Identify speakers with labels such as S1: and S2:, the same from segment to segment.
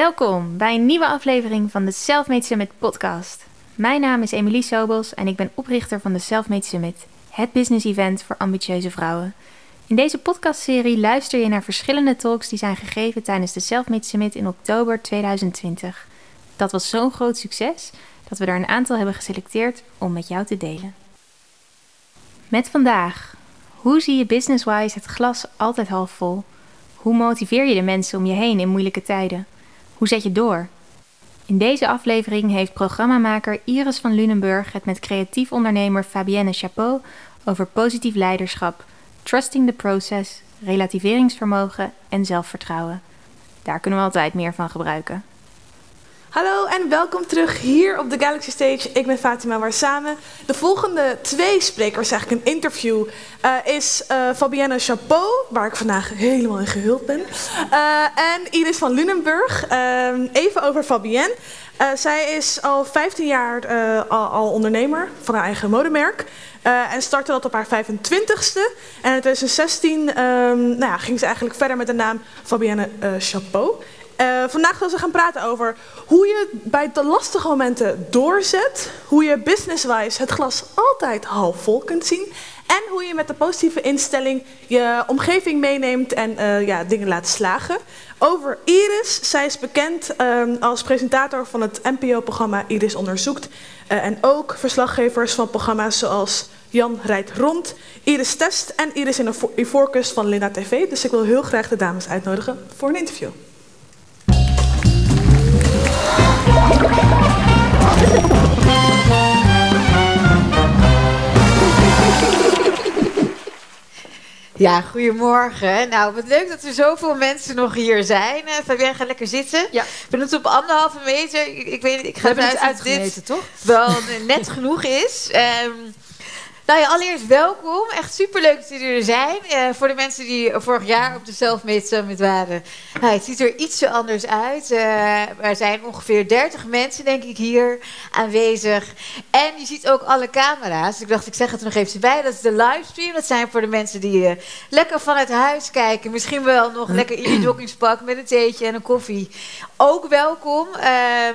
S1: Welkom bij een nieuwe aflevering van de Selfmade Summit podcast. Mijn naam is Emilie Sobels en ik ben oprichter van de Selfmade Summit, het business event voor ambitieuze vrouwen. In deze podcastserie luister je naar verschillende talks die zijn gegeven tijdens de Selfmade Summit in oktober 2020. Dat was zo'n groot succes dat we er een aantal hebben geselecteerd om met jou te delen. Met vandaag, hoe zie je business-wise het glas altijd half vol? Hoe motiveer je de mensen om je heen in moeilijke tijden? Hoe zet je door? In deze aflevering heeft programmamaker Iris van Lunenburg het met creatief ondernemer Fabienne Chapeau over positief leiderschap, trusting the process, relativeringsvermogen en zelfvertrouwen. Daar kunnen we altijd meer van gebruiken.
S2: Hallo en welkom terug hier op de Galaxy Stage. Ik ben Fatima Warsame. De volgende twee sprekers, eigenlijk een interview, uh, is uh, Fabienne Chapeau, waar ik vandaag helemaal in gehuld ben. Uh, en Iris van Lunenburg. Even over Fabienne. zij is al 15 jaar al, al, ondernemer van haar eigen modemerk. en startte dat op haar 25ste. En in 2016 um, nou ja, ging ze eigenlijk verder met de naam Fabienne Chapeau. Uh, vandaag zullen we gaan praten over hoe je bij de lastige momenten doorzet. Hoe je business-wise het glas altijd half vol kunt zien. En hoe je met de positieve instelling je omgeving meeneemt en uh, ja, dingen laat slagen. Over Iris. Zij is bekend uh, als presentator van het NPO-programma Iris Onderzoekt. Uh, en ook verslaggevers van programma's zoals Jan rijdt rond, Iris Test en Iris in Ivorcus van Linda TV. Dus ik wil heel graag de dames uitnodigen voor een interview.
S3: Ja, goedemorgen. Nou, wat leuk dat er zoveel mensen nog hier zijn. Uh, Fabienne, ga lekker zitten. Ja. Ik ben het op anderhalve meter. Ik, ik weet ik ga
S4: het uit dit toch?
S3: wel net genoeg is. Um, nou ja, allereerst welkom. Echt superleuk dat jullie er zijn. Uh, voor de mensen die vorig jaar op de Selfmade Summit waren. Nou, het ziet er iets anders uit. Uh, er zijn ongeveer 30 mensen, denk ik, hier aanwezig. En je ziet ook alle camera's. Dus ik dacht, ik zeg het er nog even bij. Dat is de livestream. Dat zijn voor de mensen die uh, lekker vanuit huis kijken. Misschien wel nog lekker in je joggingspak met een theetje en een koffie. Ook welkom. Ehm,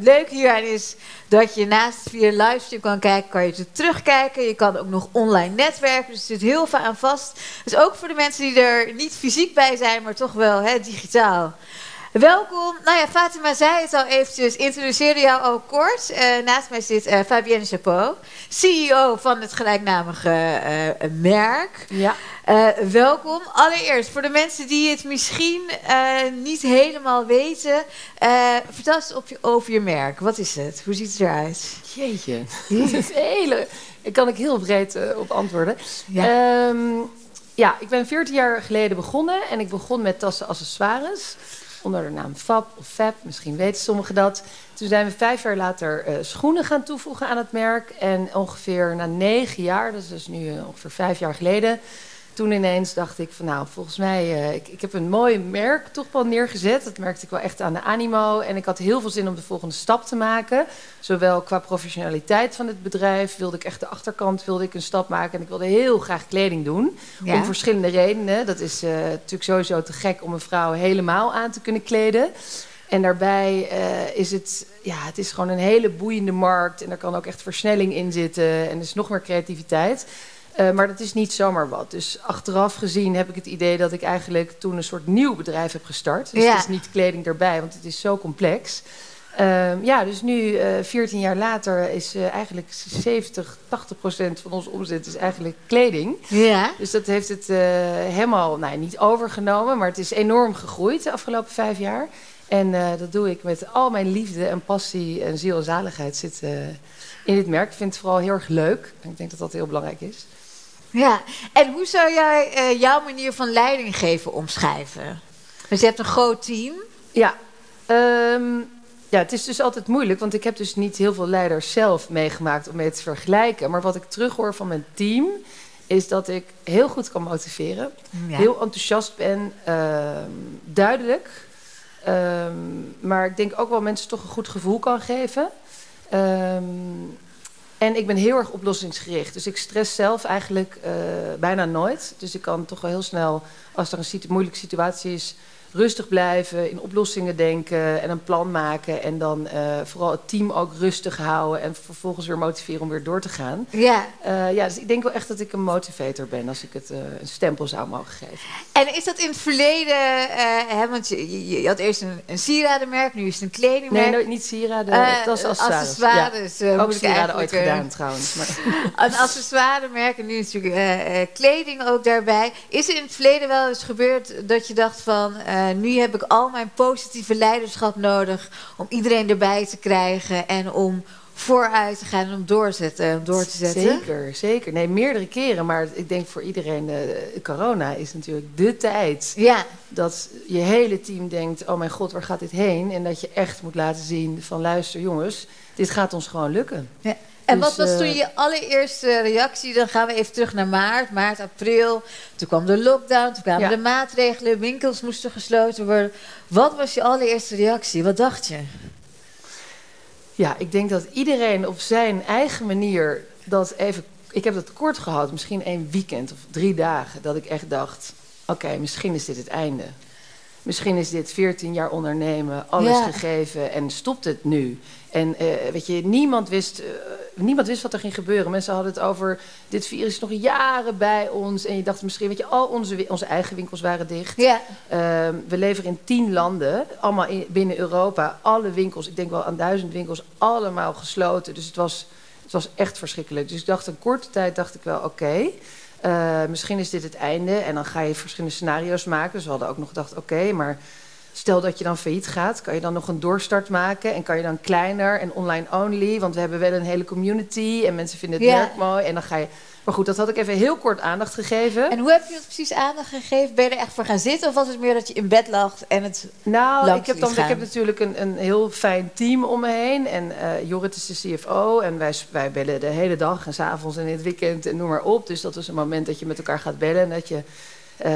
S3: leuk hieraan is dat je naast via livestream kan kijken, kan je ze terugkijken. Je kan ook nog online netwerken, dus er zit heel veel aan vast. Dus ook voor de mensen die er niet fysiek bij zijn, maar toch wel digitaal. Welkom. Nou ja, Fatima zei het al eventjes, introduceerde jou al kort. Uh, naast mij zit uh, Fabienne Chapeau, CEO van het gelijknamige uh, merk. Ja. Welkom. Allereerst, voor de mensen die het misschien niet helemaal weten, vertel eens op je, over je merk. Wat is het? Hoe ziet het eruit?
S4: Jeetje, dat is hele... Ik kan ik heel breed op antwoorden. Ja. Um, ja, ik ben 14 jaar geleden begonnen en ik begon met tassen accessoires onder de naam Fab of Fab. Misschien weten sommigen dat. Toen zijn we vijf jaar later uh, schoenen gaan toevoegen aan het merk. En ongeveer na negen jaar, dat is dus nu uh, ongeveer vijf jaar geleden, toen ineens dacht ik van nou, volgens mij, uh, ik, ik heb een mooi merk toch wel neergezet. Dat merkte ik wel echt aan de animo. En ik had heel veel zin om de volgende stap te maken. Zowel qua professionaliteit van het bedrijf wilde ik echt de achterkant wilde ik een stap maken. En ik wilde heel graag kleding doen. Om verschillende redenen. Dat is uh, natuurlijk sowieso te gek om een vrouw helemaal aan te kunnen kleden. En daarbij uh, is het, ja, het is gewoon een hele boeiende markt. En er kan ook echt versnelling in zitten. En er is nog meer creativiteit. Uh, maar dat is niet zomaar wat. Dus achteraf gezien heb ik het idee dat ik eigenlijk toen een soort nieuw bedrijf heb gestart. Dus ja. het is niet kleding erbij, want het is zo complex. Uh, ja, dus nu, uh, eh, 14 jaar later, is uh, eigenlijk 70, 80 procent van onze omzet is eigenlijk kleding. Ja. Dus dat heeft het helemaal, nou, niet overgenomen, maar het is enorm gegroeid de afgelopen vijf jaar. En dat doe ik met al mijn liefde en passie en ziel en zaligheid zit in dit merk. Ik vind het vooral heel erg leuk. Ik denk dat dat heel belangrijk is.
S3: Ja, en hoe zou jij uh, jouw manier van leiding geven omschrijven? Dus je hebt een groot team.
S4: Ja, um, ja, het is dus altijd moeilijk, want ik heb dus niet heel veel leiders zelf meegemaakt om mee te vergelijken. Maar wat ik terughoor van mijn team, is dat ik heel goed kan motiveren, ja. heel enthousiast ben, uh, duidelijk. Um, maar ik denk ook wel mensen toch een goed gevoel kan geven. Um, en ik ben heel erg oplossingsgericht. Dus ik stress zelf eigenlijk uh, bijna nooit. Dus ik kan toch wel heel snel, als er een situ moeilijke situatie is, rustig blijven, in oplossingen denken en een plan maken. En dan uh, vooral het team ook rustig houden en vervolgens weer motiveren om weer door te gaan.
S3: Ja.
S4: Uh, ja, dus ik denk wel echt dat ik een motivator ben als ik het uh, een stempel zou mogen geven.
S3: En is dat in het verleden, hè, want je, je, had eerst een, een sieradenmerk, nu is het een kledingmerk.
S4: Nee, niet sieraden, het was accessoires.
S3: accessoires
S4: ja. ook sieraden ooit gedaan trouwens. Maar.
S3: een accessoiremerk en nu natuurlijk kleding ook daarbij. Is er in het verleden wel eens gebeurd dat je dacht van... Uh, nu heb ik al mijn positieve leiderschap nodig om iedereen erbij te krijgen en om vooruit te gaan en om doorzetten, door te zetten.
S4: Zeker, zeker. Nee, meerdere keren. Maar ik denk voor iedereen, uh, corona is natuurlijk de tijd.
S3: Ja.
S4: Dat je hele team denkt, oh mijn god, waar gaat dit heen? En dat je echt moet laten zien van, luister jongens, dit gaat ons gewoon lukken.
S3: Ja. En wat was toen je allereerste reactie? Dan gaan we even terug naar maart, maart, april. Toen kwam de lockdown, toen kwamen de maatregelen, winkels moesten gesloten worden. Wat was je allereerste reactie? Wat dacht je?
S4: Ja, ik denk dat iedereen op zijn eigen manier dat even. Ik heb dat kort gehad, misschien één weekend of drie dagen, dat ik echt dacht: oké, misschien is dit het einde. Misschien is dit 14 jaar ondernemen, alles ja. gegeven en stopt het nu. En uh, weet je, niemand wist, uh, niemand wist wat er ging gebeuren. Mensen hadden het over, dit virus is nog jaren bij ons. En je dacht misschien, weet je, al onze, onze eigen winkels waren dicht.
S3: Ja.
S4: Uh, we leveren in tien landen, allemaal in, binnen Europa. Alle winkels, ik denk wel aan duizend winkels, allemaal gesloten. Dus het was, het was echt verschrikkelijk. Dus ik dacht, een korte tijd dacht ik wel, oké. Okay, uh, misschien is dit het einde. En dan ga je verschillende scenario's maken. Dus we hadden ook nog gedacht, oké, okay, maar stel dat je dan failliet gaat, kan je dan nog een doorstart maken? En kan je dan kleiner en online only? Want we hebben wel een hele community en mensen vinden het
S3: Ja.
S4: merk mooi. En dan ga je... Maar goed, dat had ik even heel kort aandacht gegeven.
S3: En hoe heb je het precies aandacht gegeven? Ben je er echt voor gaan zitten? Of was het meer dat je in bed lag en het
S4: Nou, ik heb, dan, ik heb natuurlijk een, een heel fijn team om me heen. En eh Jorrit is de CFO. En wij, wij bellen de hele dag en s'avonds en in het weekend en noem maar op. Dus dat is een moment dat je met elkaar gaat bellen. En dat je eh,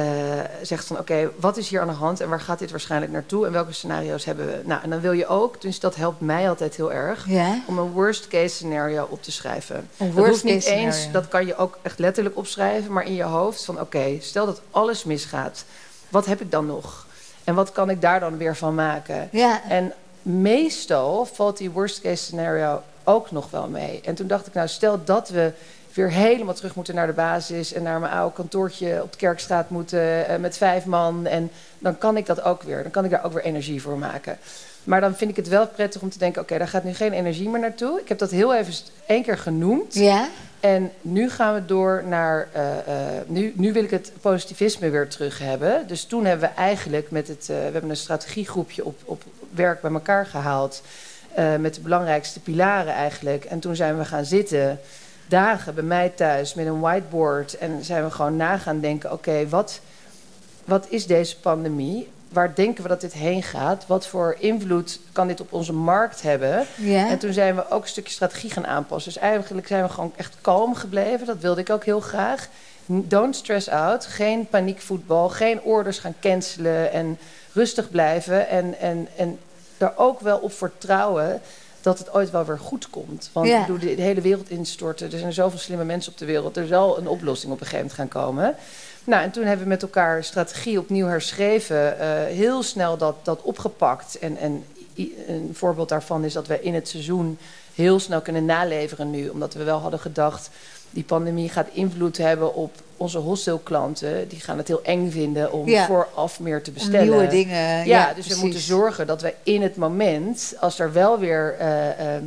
S4: zegt van oké, wat is hier aan de hand en waar gaat dit waarschijnlijk naartoe? En welke scenario's hebben we? Nou, en dan wil je ook, dus dat helpt mij altijd heel erg, om een worst case scenario op te schrijven.
S3: Een
S4: dat
S3: worst
S4: hoeft niet
S3: case
S4: eens,
S3: scenario.
S4: dat kan je ook echt letterlijk opschrijven, maar in je hoofd van oké, stel dat alles misgaat, wat heb ik dan nog? En wat kan ik daar dan weer van maken? En meestal valt die worst case scenario ook nog wel mee. En toen dacht ik, nou stel dat we weer helemaal terug moeten naar de basis en naar mijn oude kantoortje op de Kerkstraat moeten eh, met vijf man. En dan kan ik dat ook weer. Dan kan ik daar ook weer energie voor maken. Maar dan vind ik het wel prettig om te denken: oké, daar gaat nu geen energie meer naartoe. Ik heb dat heel even één keer genoemd.
S3: Ja?
S4: En nu gaan we door naar. eh, eh, nu, nu wil ik het positivisme weer terug hebben. Dus toen hebben we eigenlijk met het. we hebben een strategiegroepje op, op werk bij elkaar gehaald. eh, met de belangrijkste pilaren eigenlijk. En toen zijn we gaan zitten. Dagen bij mij thuis met een whiteboard. En zijn we gewoon na gaan denken: oké, wat, wat is deze pandemie? Waar denken we dat dit heen gaat? Wat voor invloed kan dit op onze markt hebben? En toen zijn we ook een stukje strategie gaan aanpassen. Dus eigenlijk zijn we gewoon echt kalm gebleven. Dat wilde ik ook heel graag. Don't stress out. Geen paniekvoetbal. Geen orders gaan cancelen. En rustig blijven. En, en, en er ook wel op vertrouwen dat het ooit wel weer goed komt. Want
S3: Ja.
S4: bedoel, de, de hele wereld instorten. Er zijn zoveel slimme mensen op de wereld. Er zal een oplossing op een gegeven moment gaan komen. Nou, en toen hebben we met elkaar strategie opnieuw herschreven. eh, heel snel dat, dat opgepakt. En, en een voorbeeld daarvan is dat we in het seizoen heel snel kunnen naleveren nu. Omdat we wel hadden gedacht, die pandemie gaat invloed hebben op onze wholesale klanten. Die gaan het heel eng vinden om
S3: Ja.
S4: vooraf meer te
S3: Om
S4: bestellen.
S3: nieuwe dingen. Ja,
S4: Ja, dus
S3: precies.
S4: we moeten zorgen dat wij in het moment, als er wel weer eh, ehm,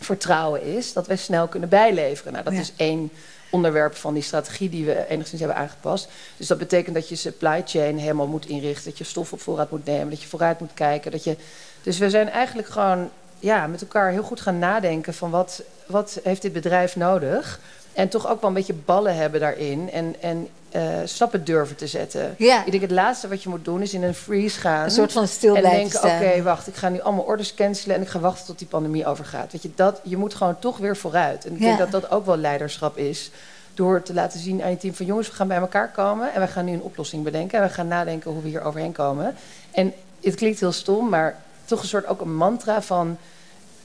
S4: vertrouwen is, dat wij snel kunnen bijleveren. Nou, dat
S3: Ja.
S4: is één onderwerp van die strategie die we enigszins hebben aangepast. Dus dat betekent dat je supply chain helemaal moet inrichten, dat je stof op voorraad moet nemen, dat je vooruit moet kijken. Dat je... Dus we zijn eigenlijk gewoon ja, met elkaar heel goed gaan nadenken van wat, wat heeft dit bedrijf nodig? En toch ook wel een beetje ballen hebben daarin en, en eh, stappen durven te zetten.
S3: Ja.
S4: Ik denk het laatste wat je moet doen is in een freeze gaan.
S3: Een soort van stil
S4: en denken, oké, wacht, ik ga nu allemaal orders cancelen en ik ga wachten tot die pandemie overgaat. Weet je, dat, je moet gewoon toch weer vooruit. En ik denk dat dat ook wel leiderschap is. Door te laten zien aan je team van jongens, we gaan bij elkaar komen en we gaan nu een oplossing bedenken. En we gaan nadenken hoe we hier overheen komen. En het klinkt heel stom, maar toch een soort ook een mantra van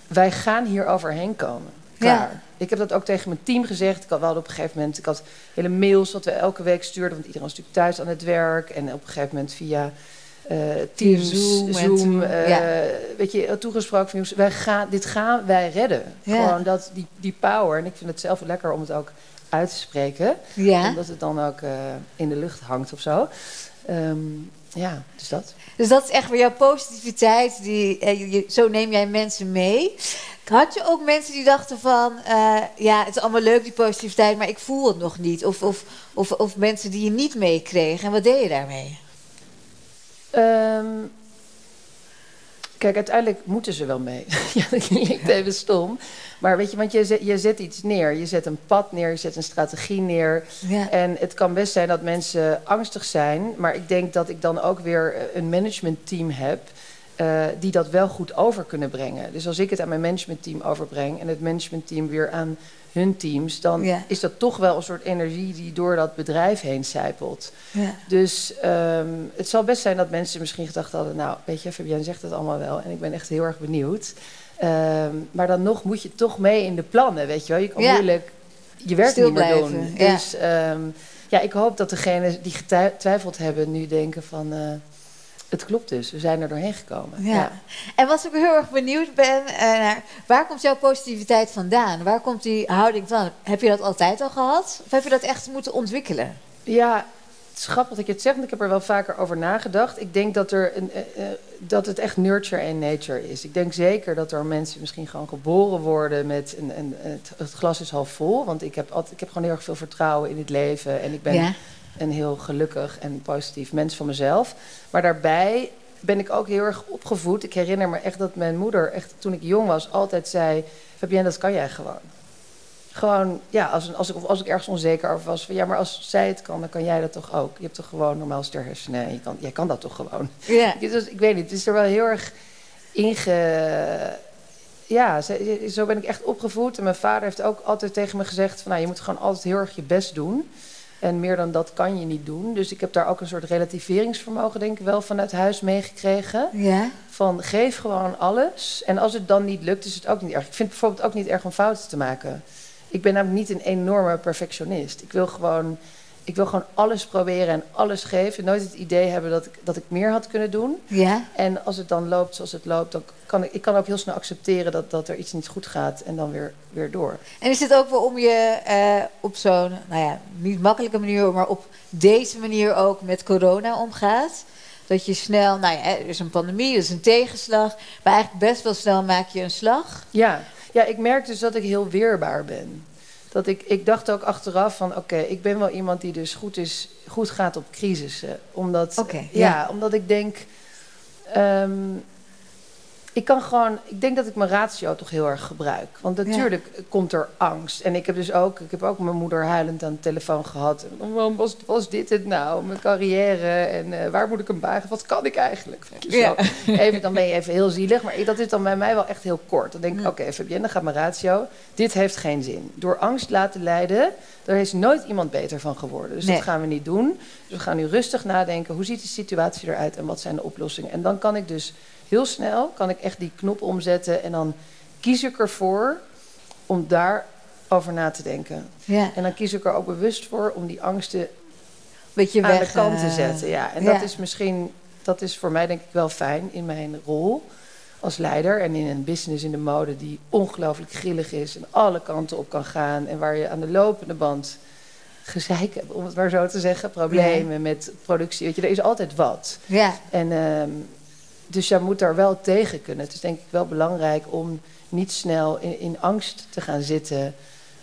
S4: wij gaan hier overheen komen. Klaar.
S3: Ja.
S4: Ik heb dat ook tegen mijn team gezegd. Ik had wel op een gegeven moment, ik had hele mails wat we elke week stuurden, want iedereen was natuurlijk thuis aan het werk. En op een gegeven moment via uh, Teams,
S3: Zoom
S4: eh,
S3: ja.
S4: weet je, toegesproken van jongens, wij gaan, dit gaan wij redden.
S3: Ja.
S4: Gewoon dat, die, die power. En ik vind het zelf lekker om het ook uit te spreken.
S3: Ja.
S4: Omdat het dan ook eh, in de lucht hangt of zo. Ehm, ja, dus dat.
S3: Dus dat is echt weer jouw positiviteit. Die, eh, je- je- zo neem jij mensen mee. Had je ook mensen die dachten van... eh, ja, het is allemaal leuk die positiviteit, maar ik voel het nog niet. Of, of, of, of mensen die je niet meekregen. En wat deed je daarmee?
S4: Ehm, kijk, uiteindelijk moeten ze wel mee. ja, dat klinkt even stom. Maar weet je, want je zet, je zet iets neer. Je zet een pad neer, je zet een strategie neer.
S3: Ja.
S4: En het kan best zijn dat mensen angstig zijn. Maar ik denk dat ik dan ook weer eh, een managementteam heb. eh, die dat wel goed over kunnen brengen. Dus als ik het aan mijn managementteam overbreng. en het managementteam weer aan hun teams. dan
S3: Ja.
S4: is dat toch wel een soort energie die door dat bedrijf heen zijpelt.
S3: Ja.
S4: Dus ehm, het zal best zijn dat mensen misschien gedacht hadden... nou, weet je, Fabienne zegt het allemaal wel... en ik ben echt heel erg benieuwd. Ehm, maar dan nog moet je toch mee in de plannen, weet je wel. Je kan
S3: Ja.
S4: moeilijk je werk
S3: Stil
S4: niet meer
S3: blijven,
S4: doen.
S3: ja.
S4: Dus ehm, ja, ik hoop dat degenen die getwijfeld hebben... nu denken van, eh, het klopt dus, we zijn er doorheen gekomen.
S3: Ja. En wat ik heel erg benieuwd ben, eh, waar komt jouw positiviteit vandaan? Waar komt die houding van? Heb je dat altijd al gehad? Of heb je dat echt moeten ontwikkelen?
S4: Ja, het is grappig dat je het zegt, want ik heb er wel vaker over nagedacht. Ik denk dat, er een, eh, eh, dat het echt nurture en nature is. Ik denk zeker dat er mensen misschien gewoon geboren worden met een, een, het, het glas is half vol. Want ik heb, altijd, ik heb gewoon heel erg veel vertrouwen in het leven. En ik ben
S3: Ja.
S4: Een heel gelukkig en positief mens van mezelf. Maar daarbij ben ik ook heel erg opgevoed. Ik herinner me echt dat mijn moeder, echt toen ik jong was, altijd zei: Fabienne, dat kan jij gewoon. Gewoon, ja, als, als, ik, of als ik ergens onzeker over was, van ja, maar als zij het kan, dan kan jij dat toch ook. Je hebt toch gewoon normaal ster hersenen en je kan, jij kan dat toch gewoon.
S3: Ja.
S4: Dus, ik weet niet, het is er wel heel erg inge... Ja, zo ben ik echt opgevoed. En mijn vader heeft ook altijd tegen me gezegd... Van, nou, je moet gewoon altijd heel erg je best doen. En meer dan dat kan je niet doen. Dus ik heb daar ook een soort relativeringsvermogen... denk ik wel vanuit huis meegekregen.
S3: Ja.
S4: Van geef gewoon alles. En als het dan niet lukt, is het ook niet erg. Ik vind het bijvoorbeeld ook niet erg om fouten te maken. Ik ben namelijk niet een enorme perfectionist. Ik wil gewoon, ik wil gewoon alles proberen en alles geven. Nooit het idee hebben dat ik, dat ik meer had kunnen doen.
S3: Ja.
S4: En als het dan loopt zoals het loopt, dan kan ik, ik kan ook heel snel accepteren dat, dat er iets niet goed gaat en dan weer, weer door.
S3: En is het ook wel om je eh, op zo'n, nou ja, niet makkelijke manier, maar op deze manier ook met corona omgaat? Dat je snel, nou ja, er is een pandemie, er is een tegenslag, maar eigenlijk best wel snel maak je een slag.
S4: Ja, ja ik merk dus dat ik heel weerbaar ben. Dat ik, ik dacht ook achteraf van oké, ik ben wel iemand die dus goed, is, goed gaat op crisissen. Omdat,
S3: Oké,
S4: ja.
S3: ja.
S4: omdat ik denk, ehm, ik kan gewoon, ik denk dat ik mijn ratio toch heel erg gebruik. Want natuurlijk komt er angst. En ik heb dus ook, ik heb ook mijn moeder huilend aan de telefoon gehad. Waarom was, was dit het nou? Mijn carrière en eh, waar moet ik een baan? Wat kan ik eigenlijk?
S3: Ja.
S4: zo. Even, dan ben je even heel zielig. Maar dat is dan bij mij wel echt heel kort. Dan denk ik,
S3: Ja.
S4: oké, Fabienne, dan gaat mijn ratio. Dit heeft geen zin. Door angst laten leiden, daar is nooit iemand beter van geworden. Dus
S3: Nee.
S4: dat gaan we niet doen. Dus we gaan nu rustig nadenken. Hoe ziet de situatie eruit en wat zijn de oplossingen? En dan kan ik dus heel snel, kan ik echt die knop omzetten. En dan kies ik ervoor om daarover na te denken.
S3: Ja,
S4: En dan kies ik er ook bewust voor om die angsten
S3: beetje
S4: aan
S3: weg.
S4: de kant te
S3: eh,
S4: zetten. Ja. En
S3: ja.
S4: dat is misschien, dat is voor mij denk ik wel fijn in mijn rol als leider. En in een business in de mode die ongelooflijk grillig is en alle kanten op kan gaan. En waar je aan de lopende band gezeik hebt, om het maar zo te zeggen. Problemen met productie. Weet je, er is altijd wat.
S3: Ja,
S4: En ehm, dus jij moet daar wel tegen kunnen. Het is denk ik wel belangrijk om niet snel in, in angst te gaan zitten,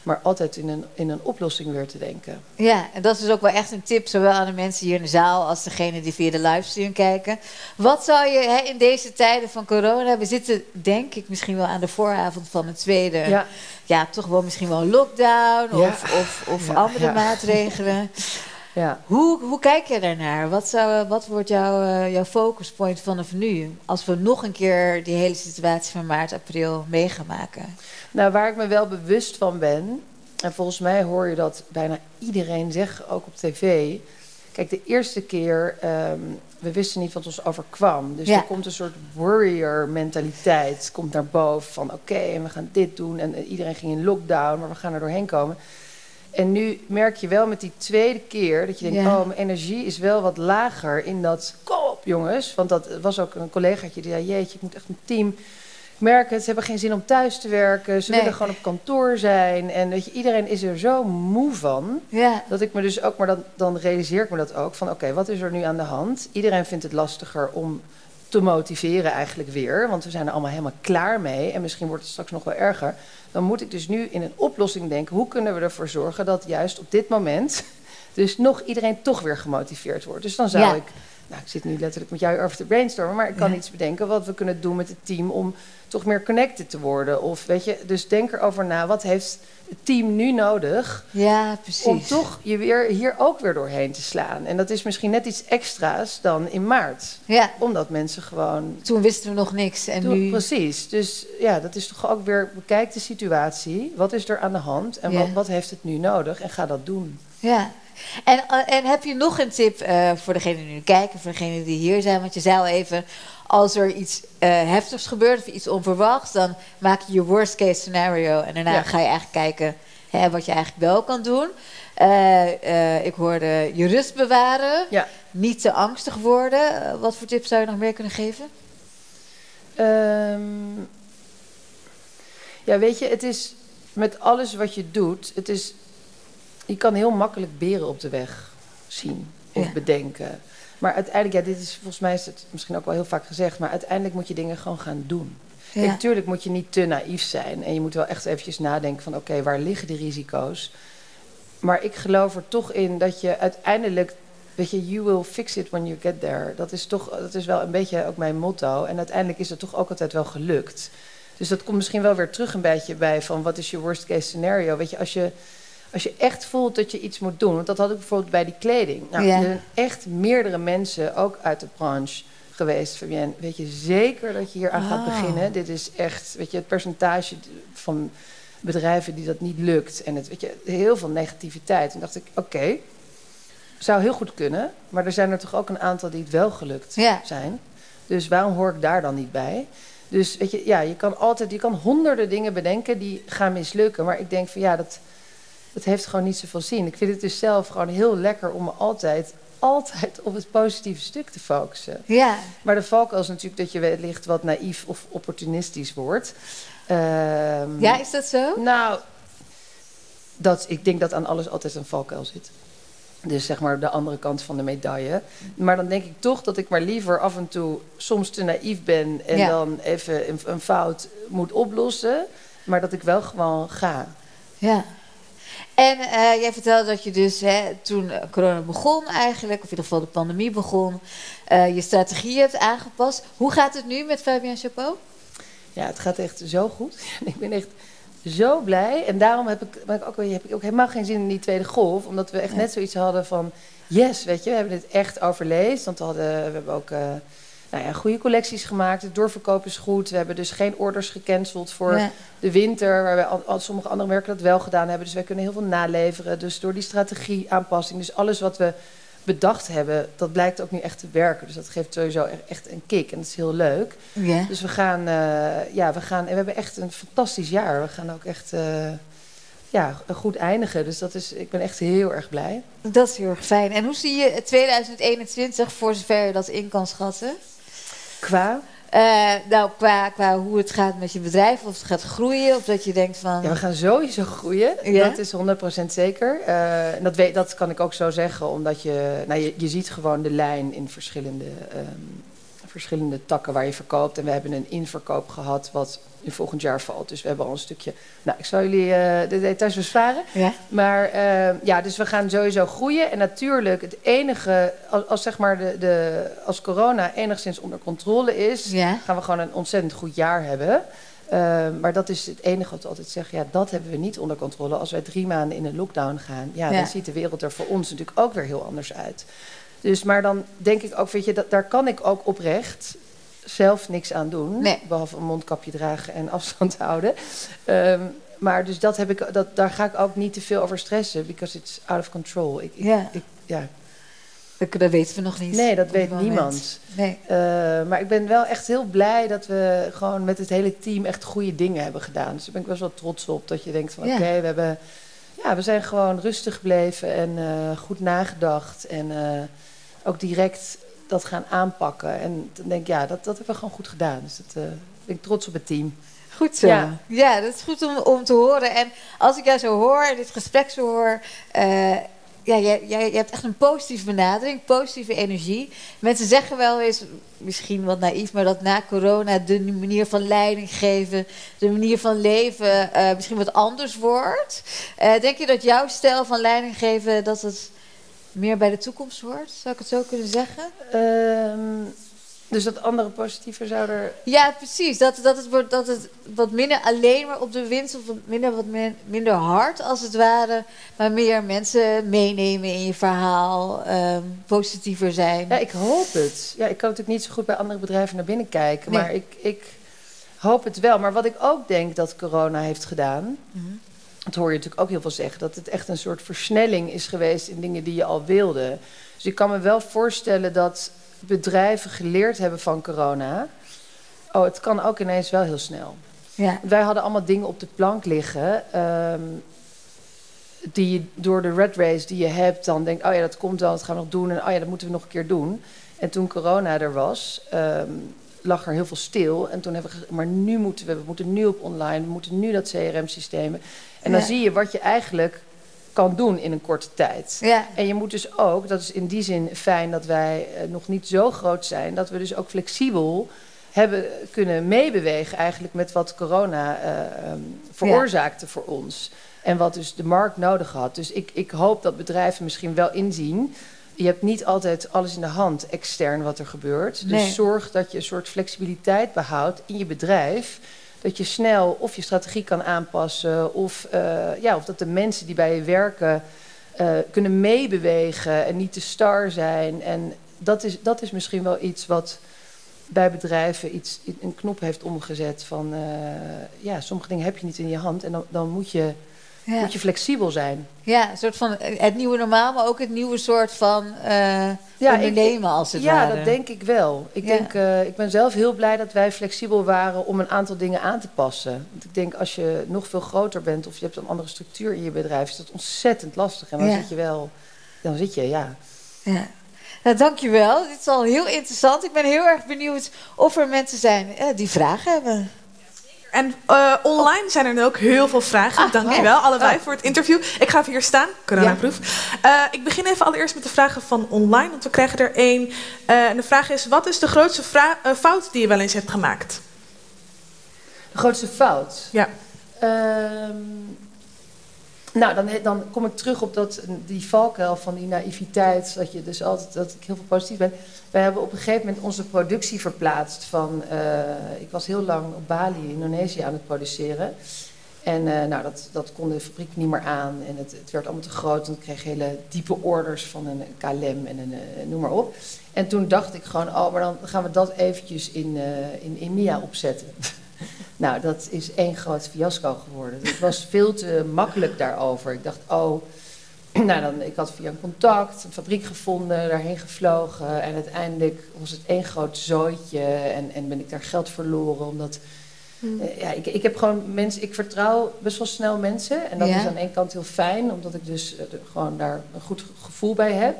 S4: maar altijd in een, in een oplossing weer te denken.
S3: ja, en dat is ook wel echt een tip, zowel aan de mensen hier in de zaal als degene die via de livestream kijken. Wat zou je hè, in deze tijden van corona, we zitten denk ik misschien wel aan de vooravond van het tweede, ja,
S4: Ja,
S3: toch wel misschien wel een lockdown
S4: Ja.
S3: of, of, of
S4: Ja,
S3: andere
S4: ja.
S3: maatregelen.
S4: ja.
S3: Hoe, hoe kijk je daarnaar? Wat, zou, wat wordt jouw, eh, jouw focuspoint vanaf nu? Als we nog een keer die hele situatie van maart, april mee gaan maken.
S4: Nou, waar ik me wel bewust van ben, en volgens mij hoor je dat bijna iedereen zeggen, ook op tv. Kijk, de eerste keer, ehm, we wisten niet wat ons overkwam. Dus
S3: Ja.
S4: er komt een soort warrior-mentaliteit komt naar boven. Van oké, en we gaan dit doen. En eh, iedereen ging in lockdown, maar we gaan er doorheen komen. En nu merk je wel met die tweede keer dat je denkt:
S3: Ja.
S4: oh, mijn energie is wel wat lager in dat. Kom op, jongens. Want dat was ook een collegaatje die zei: Jeetje, ik moet echt een team merken. Ze hebben geen zin om thuis te werken. Ze
S3: Nee.
S4: willen gewoon op kantoor zijn. En weet je, iedereen is er zo moe van.
S3: Ja.
S4: Dat ik me dus ook, maar dan, dan realiseer ik me dat ook. Van oké, wat is er nu aan de hand? Iedereen vindt het lastiger om te motiveren eigenlijk weer. Want we zijn er allemaal helemaal klaar mee. En misschien wordt het straks nog wel erger. Dan moet ik dus nu in een oplossing denken. Hoe kunnen we ervoor zorgen dat juist op dit moment... dus nog iedereen toch weer gemotiveerd wordt. Dus dan zou
S3: Ja.
S4: ik... Nou, ik zit nu letterlijk met jou over te brainstormen. Maar ik kan
S3: Ja.
S4: iets bedenken wat we kunnen doen met het team... om toch meer connected te worden. Of weet je, dus denk erover na. Wat heeft het team nu nodig
S3: Ja, precies.
S4: om toch je weer hier ook weer doorheen te slaan. En dat is misschien net iets extra's dan in maart.
S3: Ja,
S4: Omdat mensen gewoon.
S3: toen wisten we nog niks. En
S4: Toen-
S3: nu...
S4: Precies. Dus ja, dat is toch ook weer. Bekijk de situatie. Wat is er aan de hand? En
S3: Ja.
S4: wat, wat heeft het nu nodig? En ga dat doen.
S3: Ja. En, eh, en heb je nog een tip eh, voor degenen die nu kijken, voor degenen die hier zijn? Want je zei al even, als er iets eh, heftigs gebeurt of iets onverwachts, dan maak je je worst case scenario. En daarna
S4: Ja.
S3: ga je eigenlijk kijken hè, wat je eigenlijk wel kan doen. Ik hoorde je rust bewaren,
S4: Ja.
S3: niet te angstig worden. Wat voor tips zou je nog meer kunnen geven?
S4: Ehm, ja, weet je, het is met alles wat je doet, het is, je kan heel makkelijk beren op de weg zien of
S3: Ja.
S4: bedenken. Maar uiteindelijk, ja, dit is volgens mij is het misschien ook wel heel vaak gezegd, maar uiteindelijk moet je dingen gewoon gaan doen.
S3: Ja.
S4: Kijk, Natuurlijk moet je niet te naïef zijn en je moet wel echt eventjes nadenken van oké, waar liggen die risico's? Maar ik geloof er toch in dat je uiteindelijk, weet je, you will fix it when you get there. Dat is toch, dat is wel een beetje ook mijn motto. En uiteindelijk is het toch ook altijd wel gelukt. Dus dat komt misschien wel weer terug een beetje bij van wat is je worst case scenario? Weet je, als je, als je echt voelt dat je iets moet doen, want dat had ik bijvoorbeeld bij die kleding. Nou,
S3: Ja.
S4: Er zijn echt meerdere mensen, ook uit de branche geweest, Fabienne. Weet je zeker dat je hier aan gaat
S3: Oh.
S4: beginnen? Dit is echt, weet je, het percentage van bedrijven die dat niet lukt. En het, weet je, heel veel negativiteit. En dacht ik, oké, zou heel goed kunnen. Maar er zijn er toch ook een aantal die het wel gelukt
S3: Ja.
S4: zijn. Dus waarom hoor ik daar dan niet bij? Dus weet je, ja, je kan altijd, je kan honderden dingen bedenken die gaan mislukken. Maar ik denk van ja, dat, dat heeft gewoon niet zoveel zin. Ik vind het dus zelf gewoon heel lekker om me altijd, altijd op het positieve stuk te focussen.
S3: Ja,
S4: Maar de valkuil is natuurlijk dat je wellicht wat naïef of opportunistisch wordt. Ehm,
S3: ja is dat zo?
S4: nou, dat, ik denk dat aan alles altijd een valkuil zit. Dus zeg maar de andere kant van de medaille. Maar dan denk ik toch dat ik maar liever af en toe soms te naïef ben en
S3: Ja.
S4: dan even een, een fout moet oplossen. Maar dat ik wel gewoon ga.
S3: Ja. En eh, jij vertelde dat je dus hè, toen eh, corona begon eigenlijk, of in ieder geval de pandemie begon, eh, je strategie hebt aangepast. Hoe gaat het nu met Fabien Chapeau?
S4: Ja, het gaat echt zo goed. ik ben echt zo blij. En daarom heb ik, ook, heb ik ook helemaal geen zin in die tweede golf. Omdat we echt
S3: Ja.
S4: net zoiets hadden van... Yes, weet je, we hebben dit echt overleefd. Want we, hadden, we hebben ook nou ja, goede collecties gemaakt. Het doorverkoop is goed. We hebben dus geen orders gecanceld voor
S3: Ja.
S4: de winter. Waar wij al, sommige andere merken dat wel gedaan hebben. Dus wij kunnen heel veel naleveren. Dus door die strategie-aanpassing. Dus alles wat we bedacht hebben, dat blijkt ook nu echt te werken. Dus dat geeft sowieso e- echt een kick. En dat is heel leuk.
S3: Ja.
S4: Dus we gaan, eh, ja, we gaan, en we hebben echt een fantastisch jaar. We gaan ook echt, eh, ja, goed eindigen. Dus dat is, ik ben echt heel erg blij.
S3: Dat is heel erg fijn. En hoe zie je 2021, voor zover je dat in kan schatten?
S4: Qua,
S3: Eh, nou, qua, qua hoe het gaat met je bedrijf, of het gaat groeien, of dat je denkt van...
S4: ja, we gaan sowieso groeien.
S3: Ja?
S4: Dat is 100% zeker. En dat, weet, dat kan ik ook zo zeggen, omdat je, nou, je, je ziet gewoon de lijn in verschillende, ehm, verschillende takken waar je verkoopt. En we hebben een inverkoop gehad, wat in volgend jaar valt. Dus we hebben al een stukje. Nou, ik zal jullie eh, de details besparen.
S3: Ja?
S4: Maar eh, ja, dus we gaan sowieso groeien. En natuurlijk, het enige, als, als, zeg maar de, de, als corona enigszins onder controle is,
S3: Ja.
S4: gaan we gewoon een ontzettend goed jaar hebben. Eh, maar dat is het enige wat we altijd zeggen. Ja, dat hebben we niet onder controle. Als wij drie maanden in een lockdown gaan, ja,
S3: Ja.
S4: dan ziet de wereld er voor ons natuurlijk ook weer heel anders uit. Dus, maar dan denk ik ook, weet je, dat, daar kan ik ook oprecht zelf niks aan doen.
S3: Nee.
S4: Behalve een mondkapje dragen en afstand houden. Ehm, maar dus dat heb ik, dat, daar ga ik ook niet te veel over stressen, because it's out of control. Ik, ik-
S3: Ja.
S4: ik, ja.
S3: Dat, dat weten we nog niet.
S4: Nee, dat weet niemand.
S3: Nee.
S4: Eh, maar ik ben wel echt heel blij dat we gewoon met het hele team echt goede dingen hebben gedaan. Dus daar ben ik best wel trots op. Dat je denkt van
S3: Ja.
S4: oké, we hebben. Ja, we zijn gewoon rustig gebleven en eh, goed nagedacht. En eh, ook direct dat gaan aanpakken. En dan denk ik, ja, dat, dat hebben we gewoon goed gedaan. Dus dat uh, ben ik trots op het team.
S3: Goed zo. Ja. ja, dat is goed om, om te horen. En als ik jou zo hoor, dit gesprek zo hoor. Uh, ja, jij, jij, hebt echt een positieve benadering, positieve energie. Mensen zeggen wel eens, misschien wat naïef, maar dat na corona de manier van leiding geven, de manier van leven uh, misschien wat anders wordt. Uh, denk je dat jouw stijl van leiding geven, dat het meer bij de toekomst hoort? Zou ik het zo kunnen zeggen?
S4: Um, dus dat andere positiever zou er.
S3: Ja, precies. Dat, dat, het, wordt, dat het wat minder alleen maar op de winst of wat minder, wat minder hard als het ware, maar meer mensen meenemen in je verhaal, um, positiever zijn.
S4: Ja, ik hoop het. Ja, ik kan natuurlijk niet zo goed bij andere bedrijven naar binnen kijken, maar ik, ik hoop het wel. Maar wat ik ook denk dat corona heeft gedaan. Mm Dat hoor je natuurlijk ook heel veel zeggen. Dat het echt een soort versnelling is geweest in dingen die je al wilde. Dus ik kan me wel voorstellen dat bedrijven geleerd hebben van corona. Oh, het kan ook ineens wel heel snel. Ja. Wij hadden allemaal dingen op de plank liggen. Ehm, die je door de red race die je hebt, dan denkt: oh ja, dat komt wel, dat gaan we nog doen. En oh ja, dat moeten we nog een keer doen. En toen corona er was, ehm, lag er heel veel stil. En toen hebben we gezegd: maar nu moeten we, we moeten nu op online, we moeten nu dat CRM-systeem. En dan zie je wat je eigenlijk kan doen in een korte tijd. Ja. En je moet dus ook, dat is in die zin fijn dat wij eh, nog niet zo groot zijn, dat we dus ook flexibel hebben kunnen meebewegen eigenlijk met wat corona uh, um, veroorzaakte voor ons. En wat dus de markt nodig had. Dus ik, ik hoop dat bedrijven misschien wel inzien. Je hebt niet altijd alles in de hand extern wat er gebeurt. Dus zorg dat je een soort flexibiliteit behoudt in je bedrijf dat je snel of je strategie kan aanpassen, of, uh, ja, of dat de mensen die bij je werken uh, kunnen meebewegen en niet te star zijn. En dat is, dat is misschien wel iets wat bij bedrijven iets, een knop heeft omgezet van uh, ja, sommige dingen heb je niet in je hand en dan, dan moet je ja. moet je flexibel zijn.
S3: Ja, een soort van het nieuwe normaal, maar ook het nieuwe soort van uh, ja, ondernemen als het
S4: ja,
S3: ware.
S4: Ja, dat denk ik wel. Ik, denk, uh, ik ben zelf heel blij dat wij flexibel waren om een aantal dingen aan te passen. Want ik denk als je nog veel groter bent of je hebt een andere structuur in je bedrijf, is dat ontzettend lastig. En dan zit je wel, dan zit je, ja.
S3: Ja. Nou, dankjewel. Dit is al heel interessant. Ik ben heel erg benieuwd of er mensen zijn uh, die vragen hebben.
S2: En uh, online zijn er nu ook heel veel vragen. Ah, Dankjewel oh. allebei oh. voor het interview. Ik ga even hier staan, coronaproof. Ja. Uh, ik begin even allereerst met de vragen van online, want we krijgen er één. Uh, en de vraag is, wat is de grootste fout die je wel eens hebt gemaakt?
S4: De grootste fout?
S2: Ja.
S4: Ehm, nou, dan, dan kom ik terug op dat, die valkuil van die naïviteit. Dat je dus altijd dat ik heel veel positief ben. Wij hebben op een gegeven moment onze productie verplaatst. Van, uh, ik was heel lang op Bali, Indonesië, aan het produceren. En uh, nou, dat, dat kon de fabriek niet meer aan. En het, het werd allemaal te groot. En ik kreeg hele diepe orders van een KLM en een, uh, noem maar op. En toen dacht ik gewoon, oh, maar dan gaan we dat eventjes in, in India opzetten. Nou, dat is één groot fiasco geworden. Het was veel te makkelijk daarover. Ik dacht, oh, nou dan, ik had via een contact een fabriek gevonden, daarheen gevlogen. En uiteindelijk was het één groot zooitje en, en ben ik daar geld verloren. Omdat, hmm. eh, ja, ik, ik heb gewoon mensen, ik vertrouw best wel snel mensen. En dat is aan de ene kant heel fijn, omdat ik dus uh, gewoon daar een goed gevoel bij heb.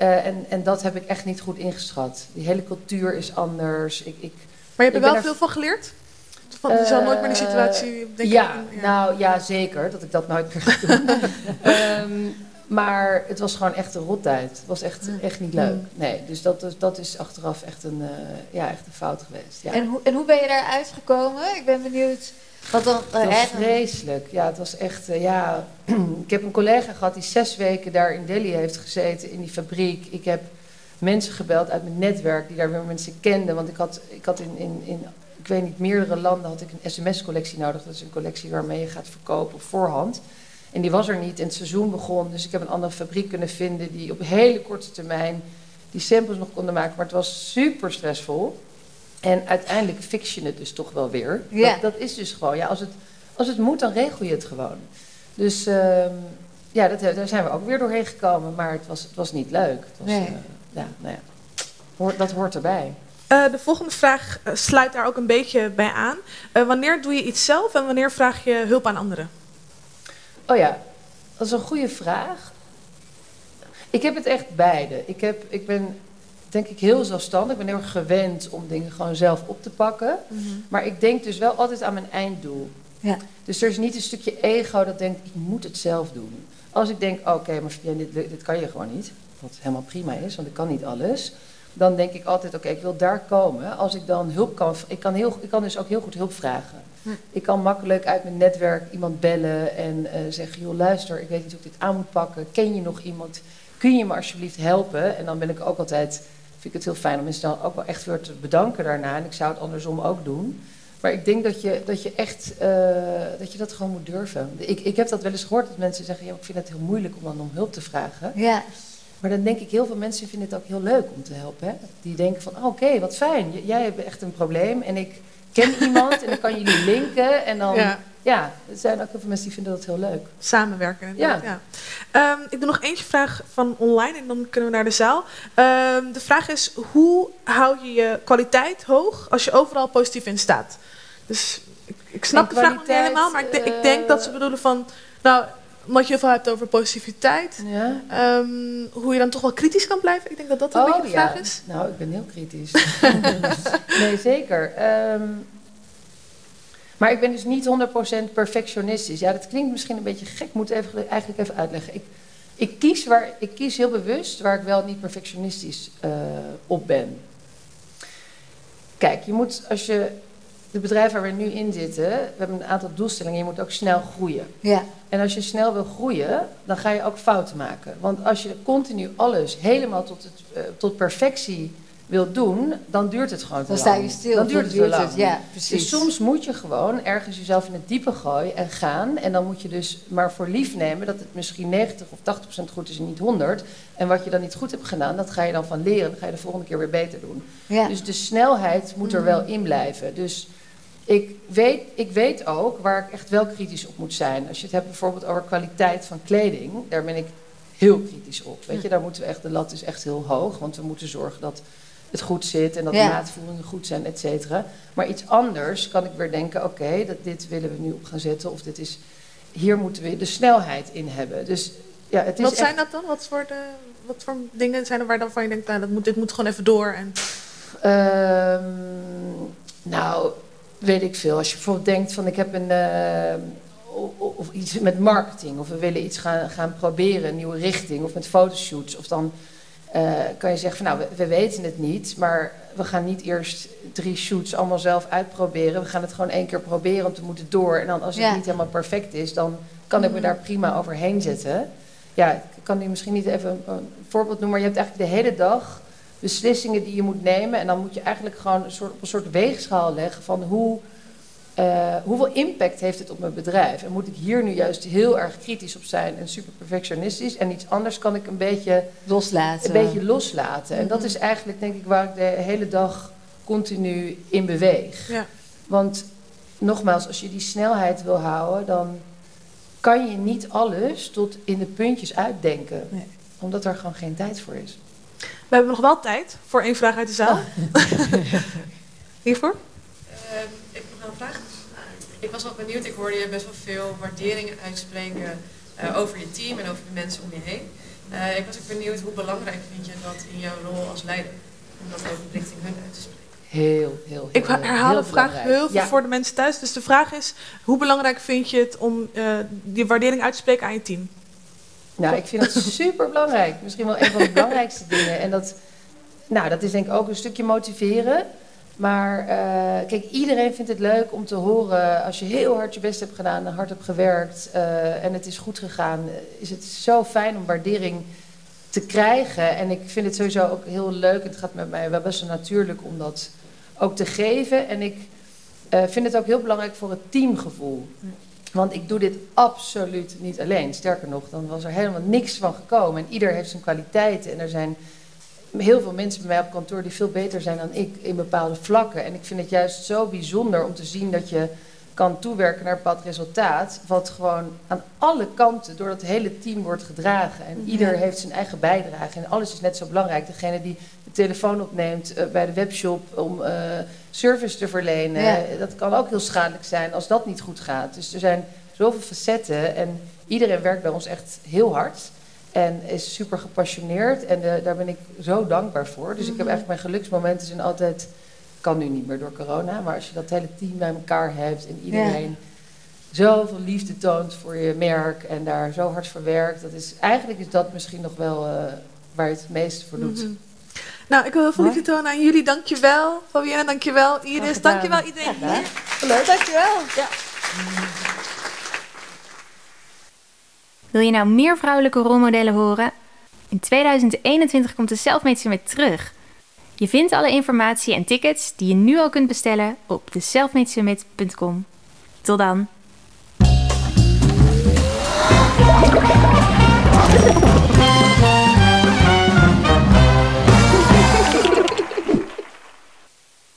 S4: Uh, en, en dat heb ik echt niet goed ingeschat. Die hele cultuur is anders. Ik, ik,
S2: maar je hebt er wel veel van geleerd? Van, je zal nooit meer die situatie
S4: denken. Ja, ja, nou ja, zeker dat ik dat nooit meer ga doen. um, maar het was gewoon echt een rottijd. Het was echt, echt niet leuk. Nee, dus dat, is, dat is achteraf echt een, uh, ja, echt een fout geweest. Ja.
S3: En, hoe, en hoe ben je daar uitgekomen? Ik ben benieuwd. Wat dan,
S4: uh, was vreselijk. Ja, het was echt, uh, ja. ik heb een collega gehad die zes weken daar in Delhi heeft gezeten in die fabriek. Ik heb mensen gebeld uit mijn netwerk die daar weer mensen kenden. Want ik had, ik had in, in, in ik weet niet, meerdere landen had ik een sms-collectie nodig. Dat is een collectie waarmee je gaat verkopen op voorhand. En die was er niet en het seizoen begon. Dus ik heb een andere fabriek kunnen vinden die op hele korte termijn die samples nog konden maken. Maar het was super stressvol. En uiteindelijk fix je het dus toch wel weer. Ja. Dat, dat, is dus gewoon, ja, als het, als het moet, dan regel je het gewoon. Dus uh, ja, dat, daar zijn we ook weer doorheen gekomen. Maar het was, het was niet leuk. Het was, nee. Uh, ja, nou ja, dat hoort erbij.
S2: Uh, de volgende vraag eh, sluit daar ook een beetje bij aan. Uh, wanneer doe je iets zelf en wanneer vraag je hulp aan anderen?
S4: Oh ja, dat is een goede vraag. Ik heb het echt beide. Ik, heb, ik ben denk ik heel zelfstandig. Ik ben heel erg gewend om dingen gewoon zelf op te pakken. Maar ik denk dus wel altijd aan mijn einddoel.
S3: Ja.
S4: Dus er is niet een stukje ego dat denkt, ik moet het zelf doen. Als ik denk, oké, maar dit, dit kan je gewoon niet. Wat helemaal prima is, want ik kan niet alles. Dan denk ik altijd, oké, ik wil daar komen. Als ik dan hulp kan... Ik kan, heel, ik kan dus ook heel goed hulp vragen. Ik kan makkelijk uit mijn netwerk iemand bellen en eh, zeggen... joh, luister, ik weet niet hoe ik dit aan moet pakken. Ken je nog iemand? Kun je me alsjeblieft helpen? En dan ben ik ook altijd... vind ik het heel fijn om mensen dan ook wel echt weer te bedanken daarna. En ik zou het andersom ook doen. Maar ik denk dat je, dat je echt eh, dat, je dat gewoon moet durven. Ik, ik heb dat wel eens gehoord dat mensen zeggen... Ja, ik vind het heel moeilijk om dan om hulp te vragen.
S3: Ja.
S4: Maar dan denk ik, heel veel mensen vinden het ook heel leuk om te helpen. Hè? Die denken van, oh, oké, wat fijn. J- Jij hebt echt een probleem en ik ken iemand en dan kan jullie linken. En dan, ja,
S2: Ja.
S4: er zijn ook heel veel mensen die vinden dat heel leuk.
S2: Samenwerken. inderdaad, Ja. Ehm, ik doe nog eentje vraag van online en dan kunnen we naar de zaal. Ehm, de vraag is, hoe hou je je kwaliteit hoog als je overal positief in staat? Dus ik, ik snap de vraag nog niet helemaal, maar ik, de- ik
S4: eh,
S2: denk dat ze bedoelen van... Nou, omdat je heel veel hebt over positiviteit,
S4: Ja.
S2: ehm, hoe je dan toch wel kritisch kan blijven. Ik denk dat dat een beetje de vraag is.
S4: Nou, ik ben heel kritisch. nee, zeker. Ehm, maar ik ben dus niet 100% perfectionistisch. Ja, dat klinkt misschien een beetje gek. Ik moet even, eigenlijk even uitleggen. Ik, ik, kies waar, ik kies heel bewust waar ik wel niet perfectionistisch eh, op ben. Kijk, je moet als je... De bedrijf waar we nu in zitten, we hebben een aantal doelstellingen. Je moet ook snel groeien.
S3: Ja.
S4: En als je snel wil groeien, dan ga je ook fouten maken. Want als je continu alles helemaal tot, het, eh, tot perfectie wilt doen, dan duurt het gewoon te
S3: Dan
S4: lang.
S3: sta je stil.
S4: Dan duurt het te lang.
S3: Ja, precies.
S4: Dus soms moet je gewoon ergens jezelf in het diepe gooien en gaan. En dan moet je dus maar voor lief nemen dat het misschien 90 of 80 procent goed is en niet 100. En wat je dan niet goed hebt gedaan, dat ga je dan van leren. Dan ga je de volgende keer weer beter doen.
S3: Ja.
S4: Dus de snelheid moet er wel in blijven. Dus ik weet, ik weet ook waar ik echt wel kritisch op moet zijn. Als je het hebt bijvoorbeeld over kwaliteit van kleding, daar ben ik heel kritisch op. Weet je, daar moeten we echt, de lat is echt heel hoog, want we moeten zorgen dat het goed zit en dat
S3: Ja.
S4: de maatvoeringen goed zijn, et cetera. Maar iets anders kan ik weer denken, oké, dat dit willen we nu op gaan zetten, of dit is, hier moeten we de snelheid in hebben. Dus ja, het is
S2: Wat
S4: echt-
S2: zijn dat dan? Wat voor, de, wat voor dingen zijn er waar dan van je denkt, nou, dat moet, dit moet gewoon even door? En,
S4: Ehm, nou, weet ik veel. Als je bijvoorbeeld denkt van ik heb een... ehm, o- of iets met marketing. Of we willen iets gaan, gaan proberen, een nieuwe richting. Of met fotoshoots. Of dan eh, kan je zeggen van nou, we, we weten het niet. Maar we gaan niet eerst drie shoots allemaal zelf uitproberen. We gaan het gewoon één keer proberen, want we moeten door. En dan als het
S3: Ja.
S4: niet helemaal perfect is, dan kan ik me daar prima overheen zetten. Ja, ik kan nu misschien niet even een, een voorbeeld noemen. Maar je hebt eigenlijk de hele dag beslissingen die je moet nemen. En dan moet je eigenlijk gewoon een soort, op een soort weegschaal leggen van hoe, eh, hoeveel impact heeft het op mijn bedrijf. En moet ik hier nu juist heel erg kritisch op zijn en super perfectionistisch. En iets anders kan ik een beetje,
S3: Loslaten.
S4: een beetje loslaten. En dat is eigenlijk denk ik waar ik de hele dag continu in beweeg.
S2: ja.
S4: Want nogmaals, als je die snelheid wil houden, dan kan je niet alles tot in de puntjes uitdenken.
S2: Nee.
S4: Omdat er gewoon geen tijd voor is.
S2: We hebben nog wel tijd voor één vraag uit de zaal. Hiervoor?
S5: Ehm, ik heb nog wel een vraag. Ik was wel benieuwd, ik hoorde je best wel veel waarderingen uitspreken eh, over je team en over de mensen om je heen. Eh, ik was ook benieuwd, hoe belangrijk vind je dat in jouw rol als leider? Om dat ook richting hun uit te spreken.
S4: Heel, heel, heel
S2: Ik herhaal
S4: heel
S2: de vraag
S4: belangrijk.
S2: heel veel
S4: Ja.
S2: voor de mensen thuis. Dus de vraag is, hoe belangrijk vind je het om eh, die waardering uit te spreken aan je team?
S4: Nou, ik vind het super belangrijk. Misschien wel een van de belangrijkste dingen. En dat, nou, dat is denk ik ook een stukje motiveren. Maar eh, kijk, iedereen vindt het leuk om te horen als je heel hard je best hebt gedaan en hard hebt gewerkt eh, en het is goed gegaan. Is het zo fijn om waardering te krijgen. En ik vind het sowieso ook heel leuk. Het gaat met mij wel best wel natuurlijk om dat ook te geven. En ik eh, vind het ook heel belangrijk voor het teamgevoel. Want ik doe dit absoluut niet alleen. Sterker nog, dan was er helemaal niks van gekomen. En ieder heeft zijn kwaliteiten. En er zijn heel veel mensen bij mij op kantoor die veel beter zijn dan ik in bepaalde vlakken. En ik vind het juist zo bijzonder om te zien dat je kan toewerken naar een bepaald resultaat. Wat gewoon aan alle kanten door het hele team wordt gedragen. En ieder heeft zijn eigen bijdrage. En alles is net zo belangrijk. Degene die de telefoon opneemt eh, bij de webshop om eh, service te verlenen.
S3: Ja.
S4: Dat kan ook heel schadelijk zijn als dat niet goed gaat. Dus er zijn zoveel facetten. En iedereen werkt bij ons echt heel hard. En is super gepassioneerd. En eh, daar ben ik zo dankbaar voor. Dus ik heb eigenlijk mijn geluksmomenten zijn altijd... Kan nu niet meer door corona. Maar als je dat hele team bij elkaar hebt en iedereen zoveel liefde toont voor je merk en daar zo hard voor werkt. Dat is, eigenlijk is dat misschien nog wel uh, waar je het meest voor doet.
S2: Mhm. Nou, ik wil heel veel liefde tonen aan jullie. Dankjewel. Fabienne, dankjewel. Iris, dankjewel iedereen
S3: ja, Leuk, dankjewel. Ja.
S1: Wil je nou meer vrouwelijke rolmodellen horen? In 2021 komt de Selfmade Summit terug. Je vindt alle informatie en tickets die je nu al kunt bestellen op de Tot dan!